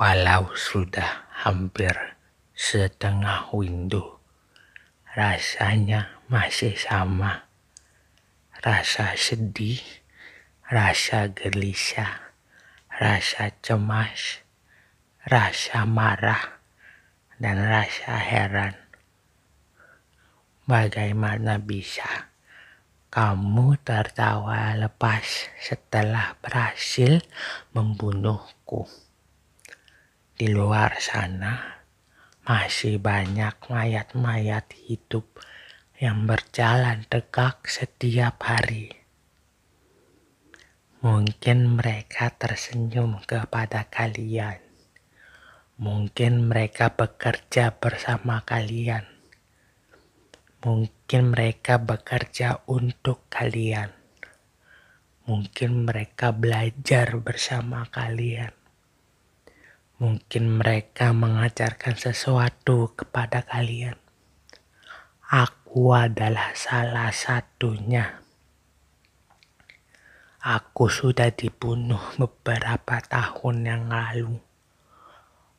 Walau sudah hampir setengah windu, rasanya masih sama. Rasa sedih, rasa gelisah, rasa cemas, rasa marah, dan rasa heran. Bagaimana bisa kamu tertawa lepas setelah berhasil membunuhku? Di luar sana masih banyak mayat-mayat hidup yang berjalan tegak setiap hari. Mungkin mereka tersenyum kepada kalian. Mungkin mereka bekerja bersama kalian. Mungkin mereka bekerja untuk kalian. Mungkin mereka belajar bersama kalian. Mungkin mereka mengajarkan sesuatu kepada kalian. Aku adalah salah satunya. Aku sudah dibunuh beberapa tahun yang lalu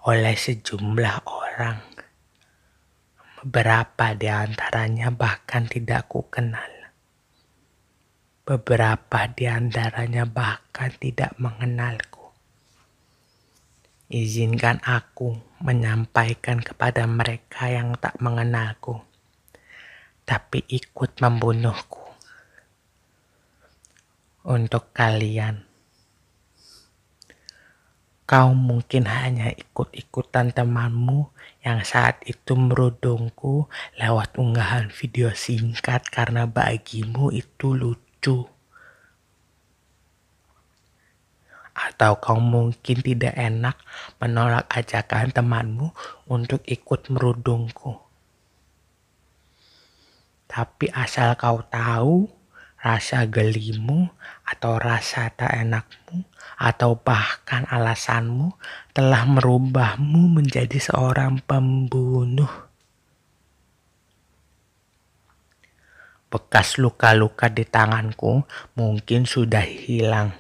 oleh sejumlah orang. Beberapa di antaranya bahkan tidak ku kenal. Beberapa di antaranya bahkan tidak mengenalku. Izinkan aku menyampaikan kepada mereka yang tak mengenalku, tapi ikut membunuhku. Untuk kalian, kau mungkin hanya ikut-ikutan temanmu yang saat itu merudungku lewat unggahan video singkat karena bagimu itu lucu. Atau kau mungkin tidak enak menolak ajakan temanmu untuk ikut merudungku. Tapi asal kau tahu rasa gelimu atau rasa tak enakmu atau bahkan alasanmu telah merubahmu menjadi seorang pembunuh. Bekas luka-luka di tanganku mungkin sudah hilang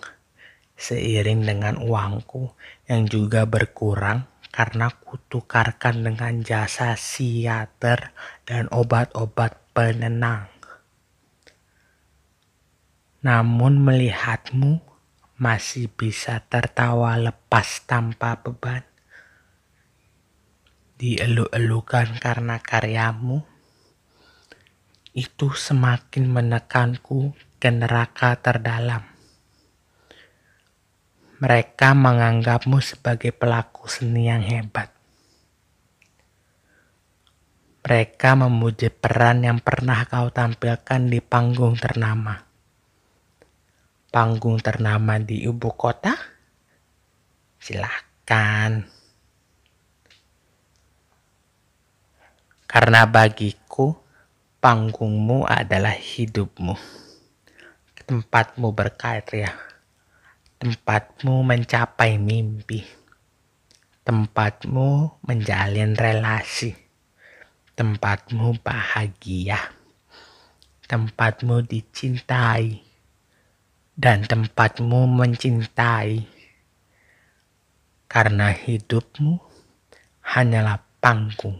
seiring dengan uangku yang juga berkurang karena kutukarkan dengan jasa siater dan obat-obat penenang. Namun melihatmu masih bisa tertawa lepas tanpa beban. Dielu-elukan karena karyamu, itu semakin menekanku ke neraka terdalam. Mereka menganggapmu sebagai pelaku seni yang hebat. Mereka memuji peran yang pernah kau tampilkan di panggung ternama. Panggung ternama di ibu kota? Silahkan. Karena bagiku, panggungmu adalah hidupmu. Tempatmu berkarya tempatmu mencapai mimpi, tempatmu menjalin relasi, tempatmu bahagia, tempatmu dicintai, dan tempatmu mencintai. Karena hidupmu hanyalah panggung,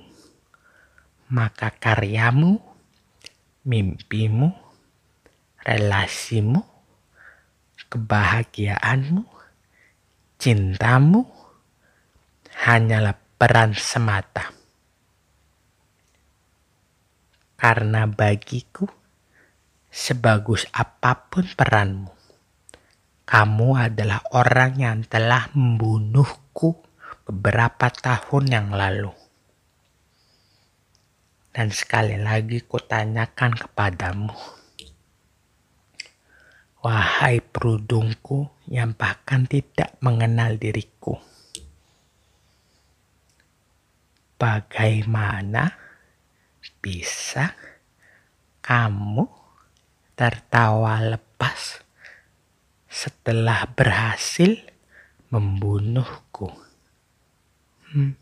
maka karyamu, mimpimu, relasimu, kebahagiaanmu, cintamu hanyalah peran semata. Karena bagiku, sebagus apa pun peranmu, kamu adalah orang yang telah membunuhku beberapa tahun yang lalu. Dan sekali lagi kutanyakan kepadamu, Wahai perudungku yang bahkan tidak mengenal diriku. Bagaimana bisa kamu tertawa lepas setelah berhasil membunuhku? Hmm.